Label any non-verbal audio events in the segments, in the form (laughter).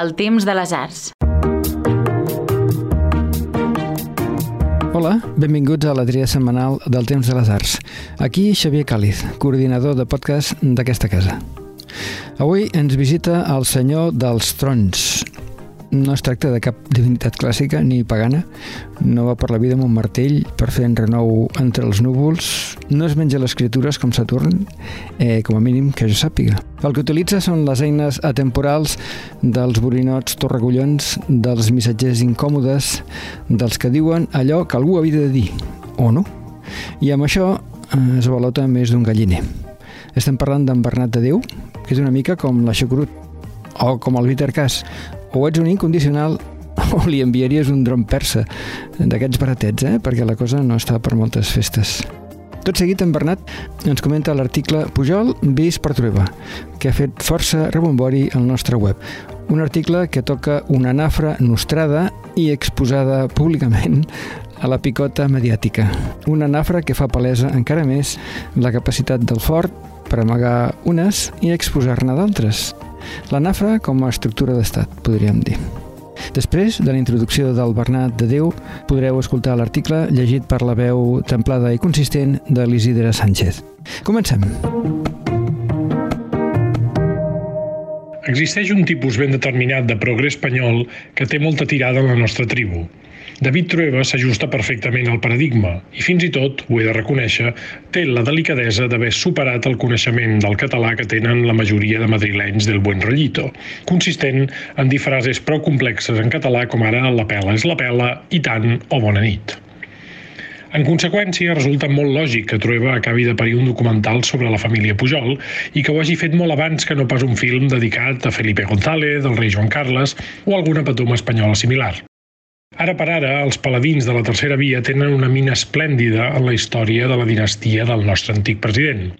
el temps de les arts. Hola, benvinguts a la tria setmanal del Temps de les Arts. Aquí Xavier Càliz, coordinador de podcast d'aquesta casa. Avui ens visita el senyor dels trons, no es tracta de cap divinitat clàssica ni pagana, no va per la vida amb un martell per fer en renou entre els núvols, no es menja les criatures com Saturn, eh, com a mínim que jo sàpiga. El que utilitza són les eines atemporals dels borinots torrecollons, dels missatgers incòmodes, dels que diuen allò que algú havia de dir, o no. I amb això eh, es balota més d'un galliner. Estem parlant d'en Bernat de Déu, que és una mica com la Xucrut, o com el Viter Cas, o ets un incondicional (laughs) o li enviaries un dron persa d'aquests baratets, eh? perquè la cosa no està per moltes festes. Tot seguit, en Bernat ens comenta l'article Pujol vist per Trueba, que ha fet força rebombori al nostre web. Un article que toca una nafra nostrada i exposada públicament a la picota mediàtica. Una nafra que fa palesa encara més la capacitat del fort per amagar unes i exposar-ne d'altres. La nafra com a estructura d'estat, podríem dir. Després de la introducció del Bernat de Déu, podreu escoltar l'article llegit per la veu templada i consistent de l'Isidre Sánchez. Comencem. Existeix un tipus ben determinat de progre espanyol que té molta tirada en la nostra tribu, David Trueba s'ajusta perfectament al paradigma i fins i tot, ho he de reconèixer, té la delicadesa d'haver superat el coneixement del català que tenen la majoria de madrilenys del buen rollito, consistent en dir frases prou complexes en català com ara la pela és la pela i tant o bona nit. En conseqüència, resulta molt lògic que Trueba acabi de parir un documental sobre la família Pujol i que ho hagi fet molt abans que no pas un film dedicat a Felipe González, el rei Joan Carles o alguna patoma espanyola similar. Ara per ara, els paladins de la tercera via tenen una mina esplèndida en la història de la dinastia del nostre antic president.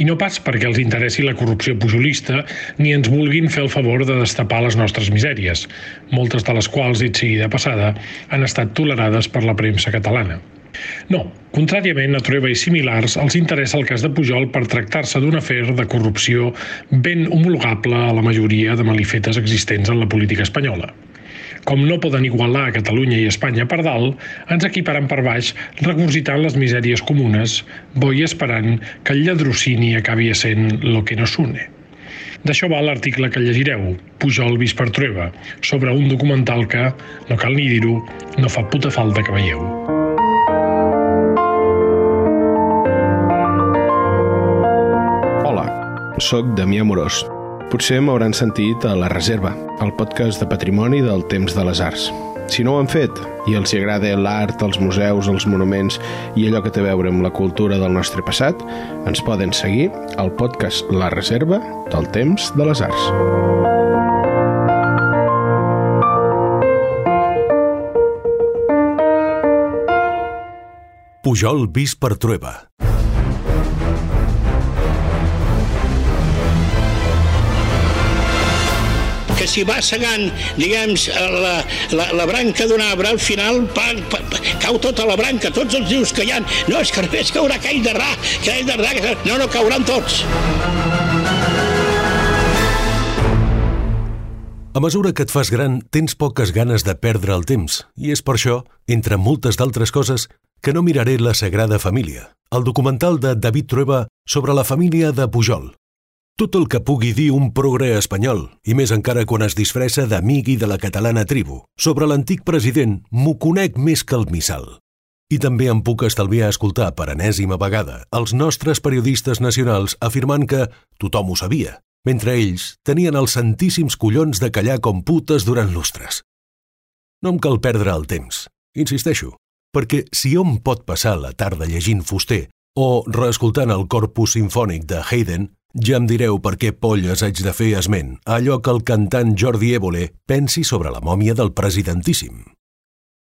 I no pas perquè els interessi la corrupció pujolista ni ens vulguin fer el favor de destapar les nostres misèries, moltes de les quals, dit sigui de passada, han estat tolerades per la premsa catalana. No, contràriament a Trueba i similars, els interessa el cas de Pujol per tractar-se d'un afer de corrupció ben homologable a la majoria de malifetes existents en la política espanyola. Com no poden igualar Catalunya i Espanya per dalt, ens equiparen per baix regurgitant les misèries comunes, bo i esperant que el lladrocini acabi sent lo que no sune. D'això va l'article que llegireu, Pujol vist per Trueba, sobre un documental que, no cal ni dir-ho, no fa puta falta que veieu. Hola, sóc Damià Morós, Potser m'hauran sentit a La Reserva, el podcast de patrimoni del temps de les arts. Si no ho han fet i els hi agrada l'art, els museus, els monuments i allò que té a veure amb la cultura del nostre passat, ens poden seguir al podcast La Reserva del temps de les arts. Pujol vist per Trueba. Que si va segant, diguem, la, la, la branca d'un arbre, al final pa, pa, pa, cau tota la branca, tots els dius que hi ha. No, és que només caurà aquell de ra, aquell de ra, no, no, cauran tots. A mesura que et fas gran, tens poques ganes de perdre el temps, i és per això, entre moltes d'altres coses, que no miraré La Sagrada Família, el documental de David Trueba sobre la família de Pujol, tot el que pugui dir un progre espanyol, i més encara quan es disfressa d'amic i de la catalana tribu, sobre l'antic president m'ho conec més que el missal. I també em puc estalviar escoltar per enèsima vegada els nostres periodistes nacionals afirmant que tothom ho sabia, mentre ells tenien els santíssims collons de callar com putes durant lustres. No em cal perdre el temps, insisteixo, perquè si hom pot passar la tarda llegint Fuster o reescoltant el corpus sinfònic de Haydn, ja em direu per què polles haig de fer esment a allò que el cantant Jordi Évole pensi sobre la mòmia del presidentíssim.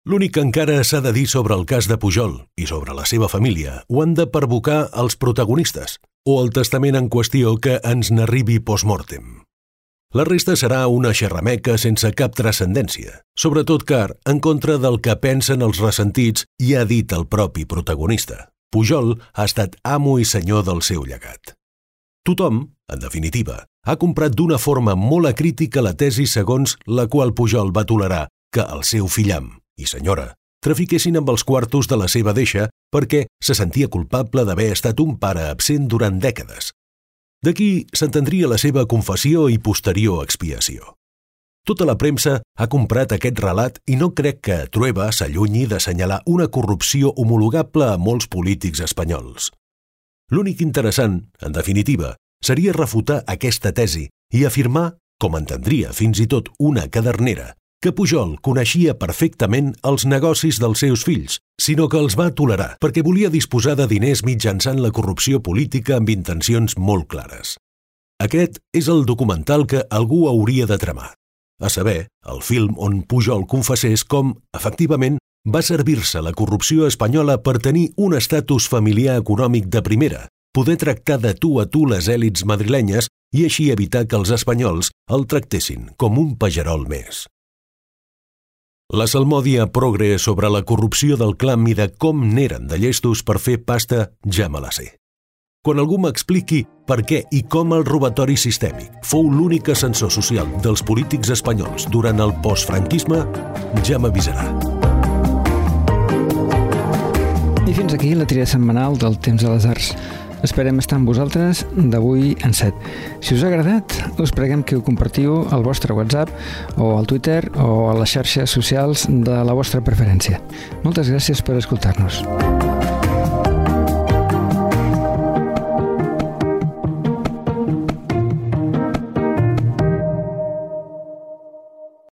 L'únic que encara s'ha de dir sobre el cas de Pujol i sobre la seva família ho han de pervocar els protagonistes o el testament en qüestió que ens n'arribi postmortem. La resta serà una xerrameca sense cap transcendència, sobretot car, en contra del que pensen els ressentits i ha dit el propi protagonista. Pujol ha estat amo i senyor del seu llegat. Tothom, en definitiva, ha comprat d'una forma molt acrítica la tesi segons la qual Pujol va tolerar que el seu fillam i senyora trafiquessin amb els quartos de la seva deixa perquè se sentia culpable d'haver estat un pare absent durant dècades. D'aquí s'entendria la seva confessió i posterior expiació. Tota la premsa ha comprat aquest relat i no crec que Trueba s'allunyi d'assenyalar una corrupció homologable a molts polítics espanyols. L'únic interessant, en definitiva, seria refutar aquesta tesi i afirmar, com entendria fins i tot una cadernera, que Pujol coneixia perfectament els negocis dels seus fills, sinó que els va tolerar perquè volia disposar de diners mitjançant la corrupció política amb intencions molt clares. Aquest és el documental que algú hauria de tramar. A saber, el film on Pujol confessés com, efectivament, va servir-se la corrupció espanyola per tenir un estatus familiar econòmic de primera, poder tractar de tu a tu les èlits madrilenyes i així evitar que els espanyols el tractessin com un pajarol més. La salmòdia progre sobre la corrupció del clam i de com n'eren de llestos per fer pasta ja me la sé. Quan algú m'expliqui per què i com el robatori sistèmic fou l'únic ascensor social dels polítics espanyols durant el postfranquisme, ja m'avisarà. Fins aquí la tria setmanal del Temps de les Arts. Esperem estar amb vosaltres d'avui en set. Si us ha agradat, us preguem que ho compartiu al vostre WhatsApp o al Twitter o a les xarxes socials de la vostra preferència. Moltes gràcies per escoltar-nos.